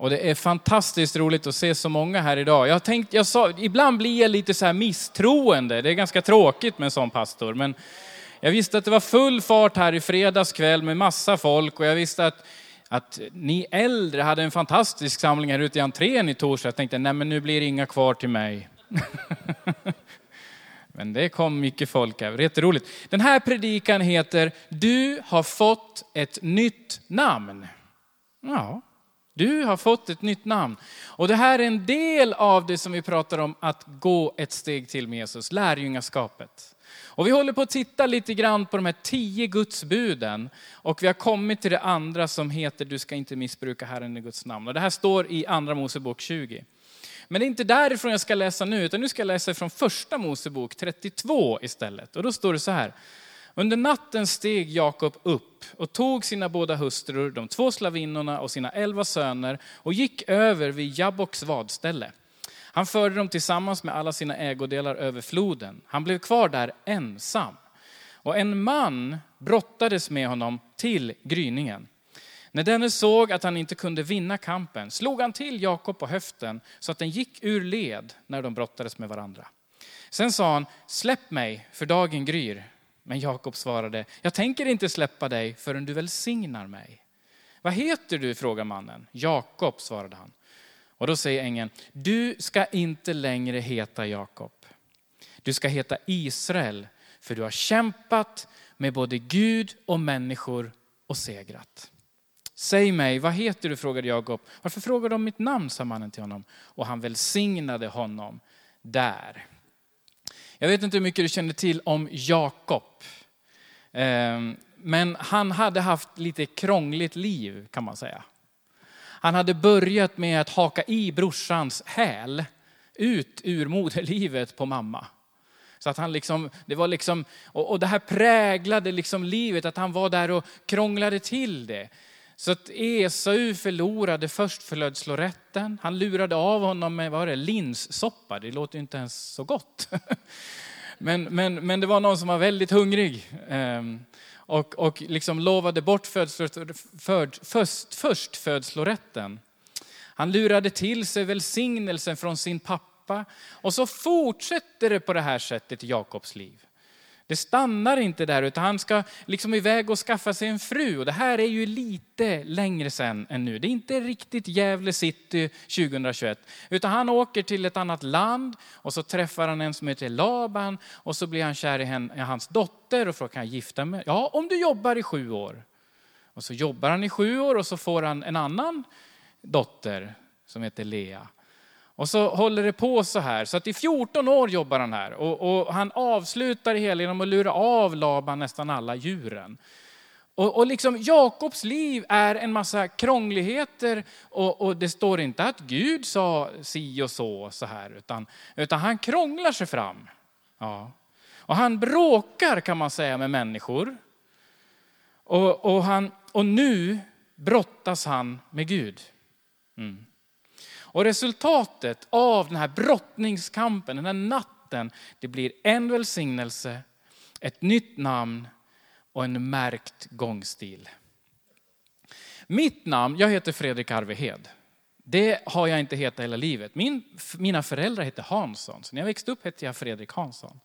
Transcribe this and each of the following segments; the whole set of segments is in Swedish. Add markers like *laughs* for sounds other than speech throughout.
Och det är fantastiskt roligt att se så många här idag. Jag tänkt, jag sa, ibland blir jag lite så här misstroende. Det är ganska tråkigt med en sån pastor. Men jag visste att det var full fart här i fredags kväll med massa folk och jag visste att, att ni äldre hade en fantastisk samling här ute i entrén i torsdag. Jag tänkte, nej men nu blir det inga kvar till mig. *laughs* men det kom mycket folk här, jätteroligt. Den här predikan heter Du har fått ett nytt namn. Ja, du har fått ett nytt namn. Och det här är en del av det som vi pratar om att gå ett steg till med Jesus, lärjungaskapet. Och vi håller på att titta lite grann på de här tio gudsbuden. Och vi har kommit till det andra som heter du ska inte missbruka Herren i Guds namn. Och det här står i andra Mosebok 20. Men det är inte därifrån jag ska läsa nu, utan nu ska jag läsa från första Mosebok 32 istället. Och då står det så här. Under natten steg Jakob upp och tog sina båda hustrur, de två slavinnorna och sina elva söner och gick över vid Jabboks vadställe. Han förde dem tillsammans med alla sina ägodelar över floden. Han blev kvar där ensam. Och en man brottades med honom till gryningen. När denne såg att han inte kunde vinna kampen slog han till Jakob på höften så att den gick ur led när de brottades med varandra. Sen sa han, släpp mig för dagen gryr. Men Jakob svarade, jag tänker inte släppa dig förrän du välsignar mig. Vad heter du? frågar mannen. Jakob, svarade han. Och då säger ängeln, du ska inte längre heta Jakob. Du ska heta Israel, för du har kämpat med både Gud och människor och segrat. Säg mig, vad heter du? frågade Jakob. Varför frågar du om mitt namn? sa mannen till honom. Och han välsignade honom där. Jag vet inte hur mycket du känner till om Jakob. Ehm, men han hade haft lite krångligt liv kan man säga. Han hade börjat med att haka i brorsans häl ut ur moderlivet på mamma. Så att han liksom, det var liksom, och, och det här präglade liksom livet, att han var där och krånglade till det. Så att Esau förlorade förstfödslorätten. Han lurade av honom med vad det, linssoppa. Det låter inte ens så gott. *laughs* Men, men, men det var någon som var väldigt hungrig. Ehm, och, och liksom lovade bort förstfödslorätten. Han lurade till sig välsignelsen från sin pappa. Och så fortsätter det på det här sättet i Jakobs liv. Det stannar inte där, utan han ska liksom iväg och skaffa sig en fru. Och det här är ju lite längre sen än nu. Det är inte riktigt Gävle city 2021. Utan han åker till ett annat land och så träffar han en som heter Laban. Och så blir han kär i hans dotter och frågar, kan jag gifta mig? Ja, om du jobbar i sju år. Och så jobbar han i sju år och så får han en annan dotter som heter Lea. Och så håller det på så här, så att i 14 år jobbar han här. Och, och han avslutar det hela genom att lura av Laban nästan alla djuren. Och, och liksom Jakobs liv är en massa krångligheter och, och, det står inte att Gud sa si och så, så här, utan, utan han krånglar sig fram. Ja. Och han bråkar kan man säga med människor. Och, och, han, och nu brottas han med Gud. Mm. Och resultatet av den här brottningskampen, den här natten, det blir en välsignelse, ett nytt namn och en märkt gångstil. Mitt namn, jag heter Fredrik Arvehed. Det har jag inte hetat hela livet. Min, mina föräldrar hette Hansson, så när jag växte upp hette jag Fredrik Hansson.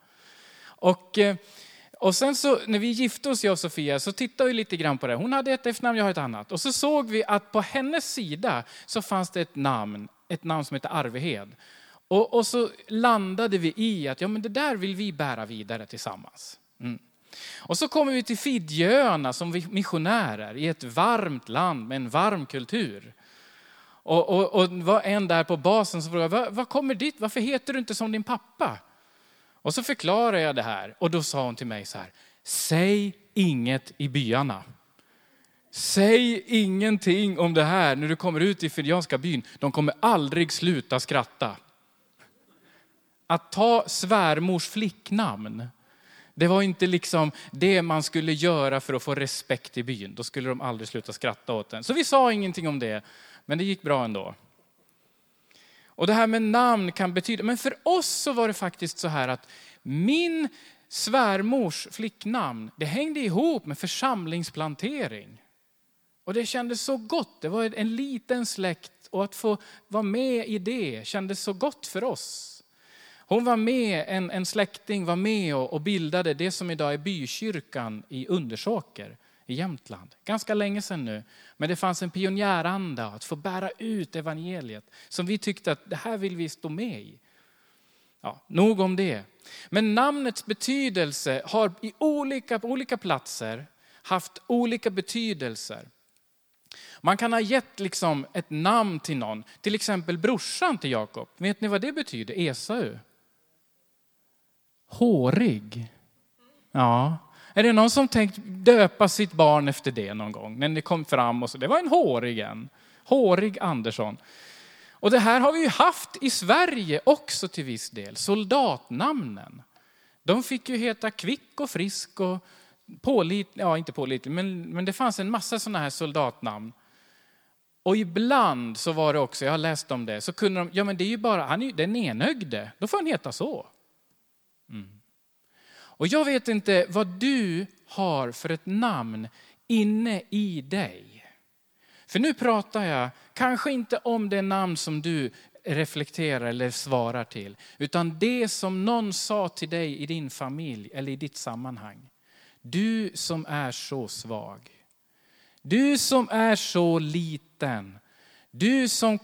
Och eh, och sen så när vi gifte oss, jag och Sofia, så tittade vi lite grann på det. Hon hade ett efternamn, jag har ett annat. Och så såg vi att på hennes sida så fanns det ett namn, ett namn som heter Arvehed. Och, och så landade vi i att ja, men det där vill vi bära vidare tillsammans. Mm. Och så kommer vi till Fidjöarna som missionärer i ett varmt land med en varm kultur. Och, och, och var en där på basen som frågade, vad, vad kommer dit? Varför heter du inte som din pappa? Och så förklarade jag det här och då sa hon till mig så här, säg inget i byarna. Säg ingenting om det här när du kommer ut i Filianska byn. De kommer aldrig sluta skratta. Att ta svärmors flicknamn, det var inte liksom det man skulle göra för att få respekt i byn. Då skulle de aldrig sluta skratta åt den. Så vi sa ingenting om det, men det gick bra ändå. Och det här med namn kan betyda, men för oss så var det faktiskt så här att min svärmors flicknamn, det hängde ihop med församlingsplantering. Och det kändes så gott, det var en liten släkt och att få vara med i det kändes så gott för oss. Hon var med, en, en släkting var med och, och bildade det som idag är bykyrkan i Undersåker i Jämtland. Ganska länge sedan nu. Men det fanns en pionjäranda att få bära ut evangeliet som vi tyckte att det här vill vi stå med i. Ja, nog om det. Men namnets betydelse har i olika, på olika platser haft olika betydelser. Man kan ha gett liksom ett namn till någon, till exempel brorsan till Jakob. Vet ni vad det betyder? Esau. Hårig. Ja. Är det någon som tänkt döpa sitt barn efter det någon gång? När det kom fram och så, det var en hårig en. Hårig Andersson. Och det här har vi ju haft i Sverige också till viss del, soldatnamnen. De fick ju heta Kvick och Frisk och pålitlig, ja inte pålitlig, men, men det fanns en massa sådana här soldatnamn. Och ibland så var det också, jag har läst om det, så kunde de, ja men det är ju bara, han är ju den enögde, då får han heta så. Mm. Och jag vet inte vad du har för ett namn inne i dig. För nu pratar jag kanske inte om det namn som du reflekterar eller svarar till, utan det som någon sa till dig i din familj eller i ditt sammanhang. Du som är så svag. Du som är så liten. Du som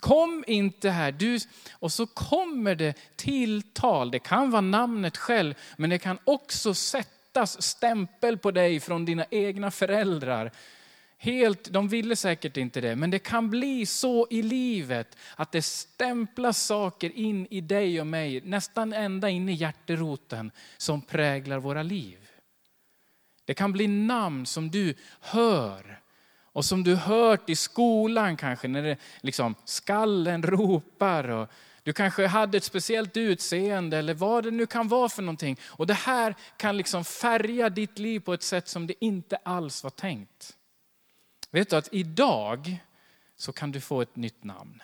kom inte här. Du, och så kommer det tilltal. Det kan vara namnet själv, men det kan också sättas stämpel på dig från dina egna föräldrar. Helt, de ville säkert inte det, men det kan bli så i livet att det stämplas saker in i dig och mig, nästan ända in i hjärteroten, som präglar våra liv. Det kan bli namn som du hör och som du hört i skolan kanske, när det liksom skallen ropar. Och du kanske hade ett speciellt utseende eller vad det nu kan vara för någonting. Och det här kan liksom färga ditt liv på ett sätt som det inte alls var tänkt. Vet du att idag så kan du få ett nytt namn.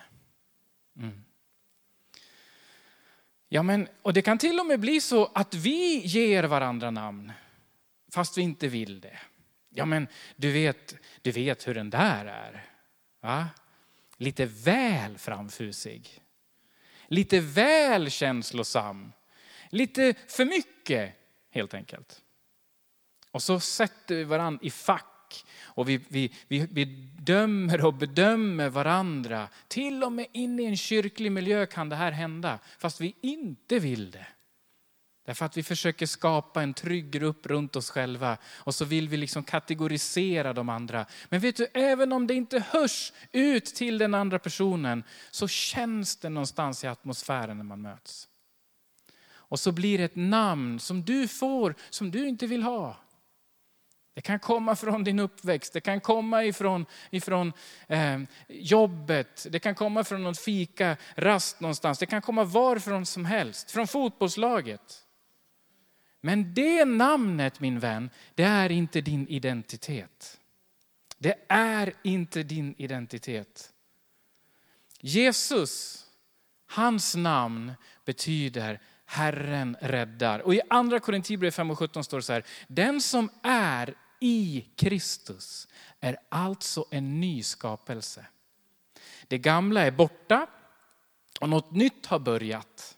Mm. Ja, men, och det kan till och med bli så att vi ger varandra namn fast vi inte vill det. Ja, men du vet, du vet hur den där är. Va? Lite väl framfusig. Lite väl känslosam. Lite för mycket, helt enkelt. Och så sätter vi varandra i fack och vi, vi, vi, vi dömer och bedömer varandra. Till och med inne i en kyrklig miljö kan det här hända, fast vi inte vill det. Därför att vi försöker skapa en trygg grupp runt oss själva och så vill vi liksom kategorisera de andra. Men vet du, även om det inte hörs ut till den andra personen så känns det någonstans i atmosfären när man möts. Och så blir det ett namn som du får som du inte vill ha. Det kan komma från din uppväxt, det kan komma ifrån, ifrån eh, jobbet, det kan komma från någon fika, rast någonstans. Det kan komma varifrån som helst, från fotbollslaget. Men det namnet min vän, det är inte din identitet. Det är inte din identitet. Jesus, hans namn betyder Herren räddar. Och i andra Korinthierbrevet 5 och 17 står det så här, den som är i Kristus är alltså en ny skapelse. Det gamla är borta och något nytt har börjat.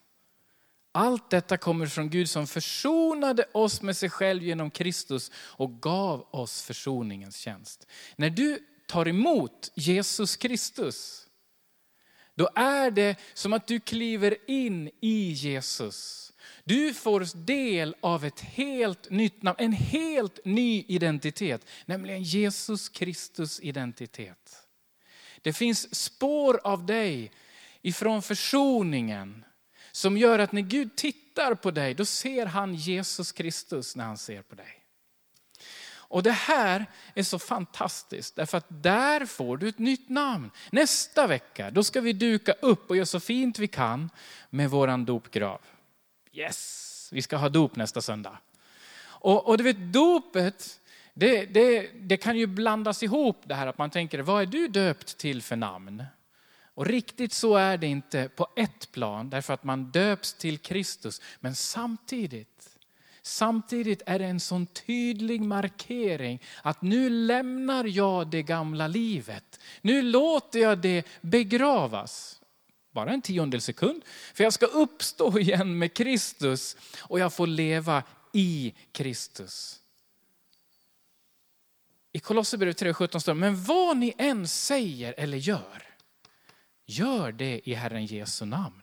Allt detta kommer från Gud som försonade oss med sig själv genom Kristus och gav oss försoningens tjänst. När du tar emot Jesus Kristus, då är det som att du kliver in i Jesus. Du får del av ett helt nytt namn, en helt ny identitet, nämligen Jesus Kristus identitet. Det finns spår av dig ifrån försoningen som gör att när Gud tittar på dig, då ser han Jesus Kristus när han ser på dig. Och det här är så fantastiskt, därför att där får du ett nytt namn. Nästa vecka, då ska vi duka upp och göra så fint vi kan med våran dopgrav. Yes, vi ska ha dop nästa söndag. Och, och du vet, dopet, det, det, det kan ju blandas ihop det här att man tänker, vad är du döpt till för namn? Och riktigt så är det inte på ett plan, därför att man döps till Kristus. Men samtidigt Samtidigt är det en sån tydlig markering att nu lämnar jag det gamla livet. Nu låter jag det begravas. Bara en tiondel sekund. För jag ska uppstå igen med Kristus och jag får leva i Kristus. I Kolosserbrevet 3.17 står det, men vad ni än säger eller gör, gör det i Herren Jesu namn.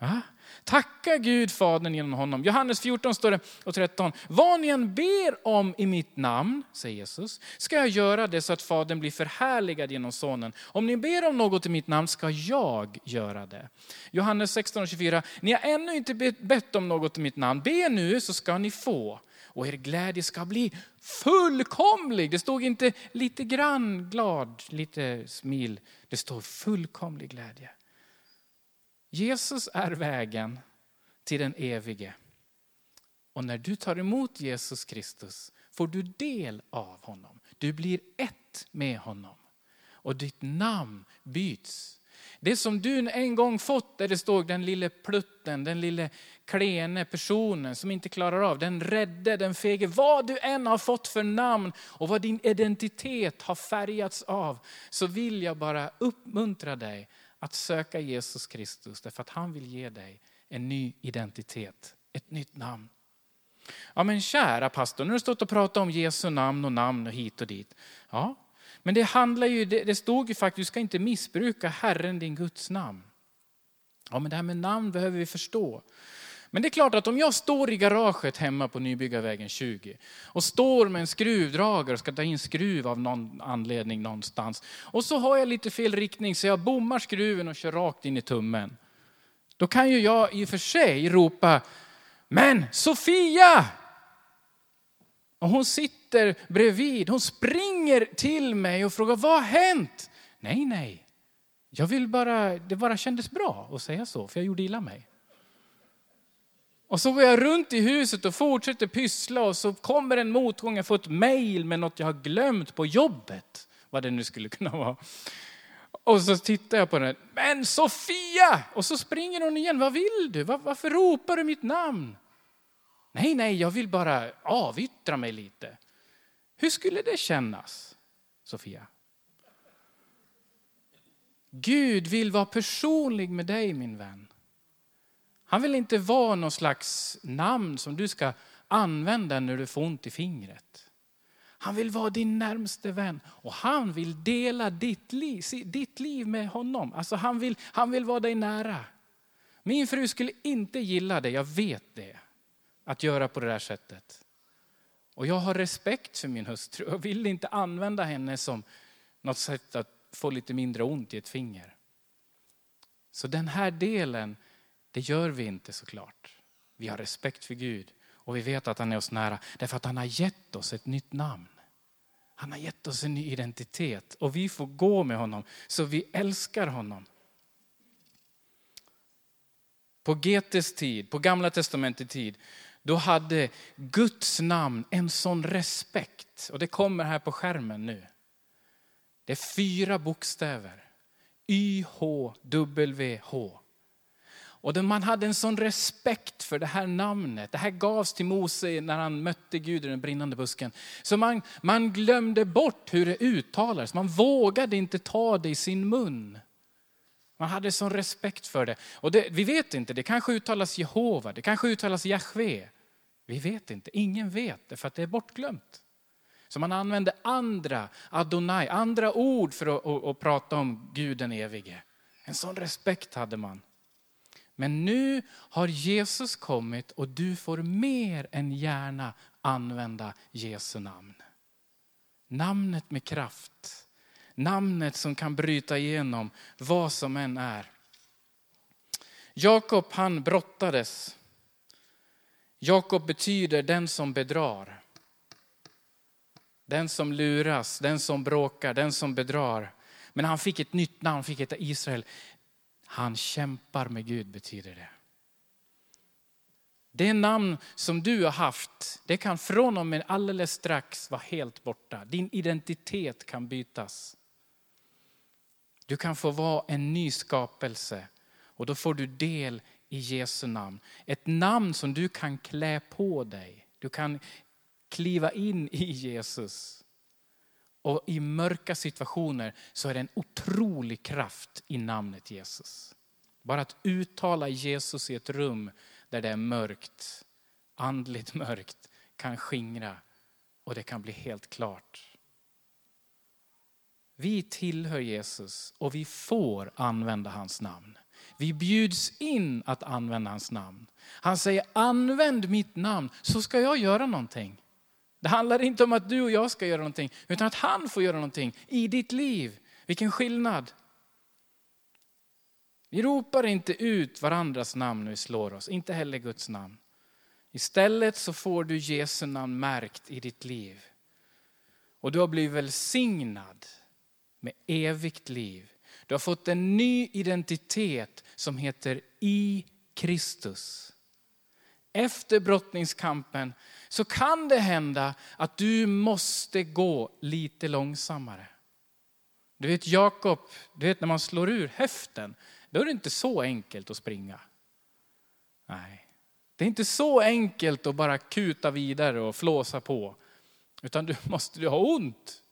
Va? Tacka Gud Fadern genom honom. Johannes 14 står det och 13. Vad ni än ber om i mitt namn, säger Jesus, ska jag göra det så att Fadern blir förhärligad genom Sonen. Om ni ber om något i mitt namn ska jag göra det. Johannes 16 och 24. Ni har ännu inte bett om något i mitt namn. Be nu så ska ni få och er glädje ska bli fullkomlig. Det stod inte lite grann glad, lite smil. Det står fullkomlig glädje. Jesus är vägen till den evige. Och när du tar emot Jesus Kristus får du del av honom. Du blir ett med honom. Och ditt namn byts det som du en gång fått där det stod den lille plutten, den lille klene personen som inte klarar av, den rädde, den fege, vad du än har fått för namn och vad din identitet har färgats av, så vill jag bara uppmuntra dig att söka Jesus Kristus, därför att han vill ge dig en ny identitet, ett nytt namn. Ja men kära pastor, nu har du stått och pratat om Jesu namn och namn och hit och dit. Ja, men det handlar ju, det, stod ju faktiskt, du ska inte missbruka Herren din Guds namn. Ja men det här med namn behöver vi förstå. Men det är klart att om jag står i garaget hemma på Nybyggarvägen 20 och står med en skruvdragare och ska ta in skruv av någon anledning någonstans. Och så har jag lite fel riktning så jag bommar skruven och kör rakt in i tummen. Då kan ju jag i och för sig ropa, men Sofia! Och hon sitter bredvid, hon springer till mig och frågar, vad har hänt? Nej, nej, jag vill bara, det bara kändes bra att säga så, för jag gjorde illa mig. Och så går jag runt i huset och fortsätter pyssla och så kommer en motgång, jag får ett mejl med något jag har glömt på jobbet. Vad det nu skulle kunna vara. Och så tittar jag på den. Men Sofia! Och så springer hon igen. Vad vill du? varför ropar du mitt namn? Nej, nej, jag vill bara avyttra mig lite. Hur skulle det kännas, Sofia? Gud vill vara personlig med dig, min vän. Han vill inte vara någon slags namn som du ska använda när du får ont i fingret. Han vill vara din närmste vän och han vill dela ditt liv, ditt liv med honom. Alltså han, vill, han vill vara dig nära. Min fru skulle inte gilla det, jag vet det. Att göra på det där sättet. Och jag har respekt för min hustru och vill inte använda henne som något sätt att få lite mindre ont i ett finger. Så den här delen det gör vi inte såklart. Vi har respekt för Gud och vi vet att han är oss nära därför att han har gett oss ett nytt namn. Han har gett oss en ny identitet och vi får gå med honom så vi älskar honom. På Getes tid, på gamla testamentets tid, då hade Guds namn en sån respekt. Och det kommer här på skärmen nu. Det är fyra bokstäver. Y-H-W-H. Och man hade en sån respekt för det här namnet. Det här gavs till Mose när han mötte Gud i den brinnande busken. Så man, man glömde bort hur det uttalades. Man vågade inte ta det i sin mun. Man hade sån respekt för det. Och det, vi vet inte, det kanske uttalas Jehova, det kanske uttalas Jahve. Vi vet inte, ingen vet det för att det är bortglömt. Så man använde andra, Adonai, andra ord för att, att, att prata om Gud den evige. En sån respekt hade man. Men nu har Jesus kommit och du får mer än gärna använda Jesu namn. Namnet med kraft. Namnet som kan bryta igenom vad som än är. Jakob han brottades. Jakob betyder den som bedrar. Den som luras, den som bråkar, den som bedrar. Men han fick ett nytt namn, fick heta Israel. Han kämpar med Gud betyder det. Det namn som du har haft, det kan från och med alldeles strax vara helt borta. Din identitet kan bytas. Du kan få vara en ny skapelse och då får du del i Jesu namn. Ett namn som du kan klä på dig. Du kan kliva in i Jesus. Och i mörka situationer så är det en otrolig kraft i namnet Jesus. Bara att uttala Jesus i ett rum där det är mörkt, andligt mörkt, kan skingra och det kan bli helt klart. Vi tillhör Jesus och vi får använda hans namn. Vi bjuds in att använda hans namn. Han säger använd mitt namn så ska jag göra någonting. Det handlar inte om att du och jag ska göra någonting, utan att han får göra någonting i ditt liv. Vilken skillnad. Vi ropar inte ut varandras namn när vi slår oss, inte heller Guds namn. Istället så får du Jesu namn märkt i ditt liv. Och du har blivit välsignad med evigt liv. Du har fått en ny identitet som heter i Kristus. Efter brottningskampen så kan det hända att du måste gå lite långsammare. Du vet Jakob, du vet när man slår ur höften, då är det inte så enkelt att springa. Nej, det är inte så enkelt att bara kuta vidare och flåsa på. Utan du måste du ha ont.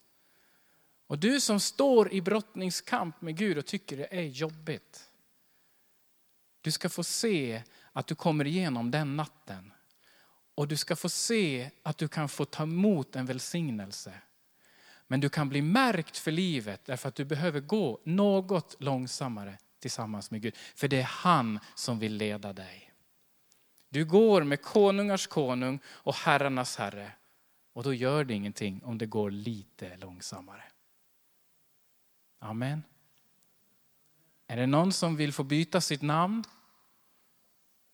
Och du som står i brottningskamp med Gud och tycker det är jobbigt. Du ska få se att du kommer igenom den natten. Och du ska få se att du kan få ta emot en välsignelse. Men du kan bli märkt för livet därför att du behöver gå något långsammare tillsammans med Gud. För det är han som vill leda dig. Du går med konungars konung och herrarnas herre. Och då gör det ingenting om det går lite långsammare. Amen. Är det någon som vill få byta sitt namn?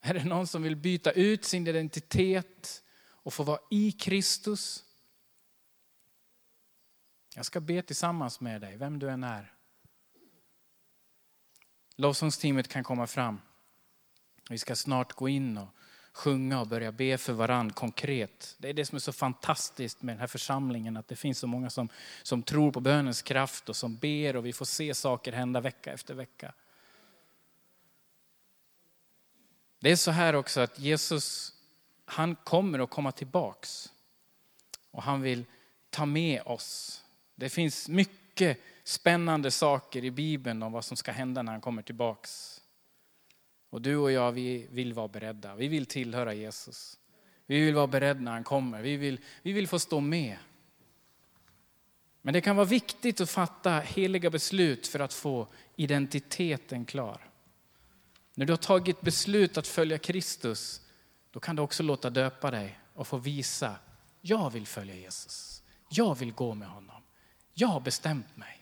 Är det någon som vill byta ut sin identitet och få vara i Kristus? Jag ska be tillsammans med dig, vem du än är. Lovsångsteamet kan komma fram. Vi ska snart gå in och sjunga och börja be för varandra konkret. Det är det som är så fantastiskt med den här församlingen, att det finns så många som, som tror på bönens kraft och som ber och vi får se saker hända vecka efter vecka. Det är så här också att Jesus, han kommer att komma tillbaks. Och han vill ta med oss. Det finns mycket spännande saker i Bibeln om vad som ska hända när han kommer tillbaks. Och du och jag, vi vill vara beredda. Vi vill tillhöra Jesus. Vi vill vara beredda när han kommer. Vi vill, vi vill få stå med. Men det kan vara viktigt att fatta heliga beslut för att få identiteten klar. När du har tagit beslut att följa Kristus, då kan du också låta döpa dig och få visa, jag vill följa Jesus. Jag vill gå med honom. Jag har bestämt mig.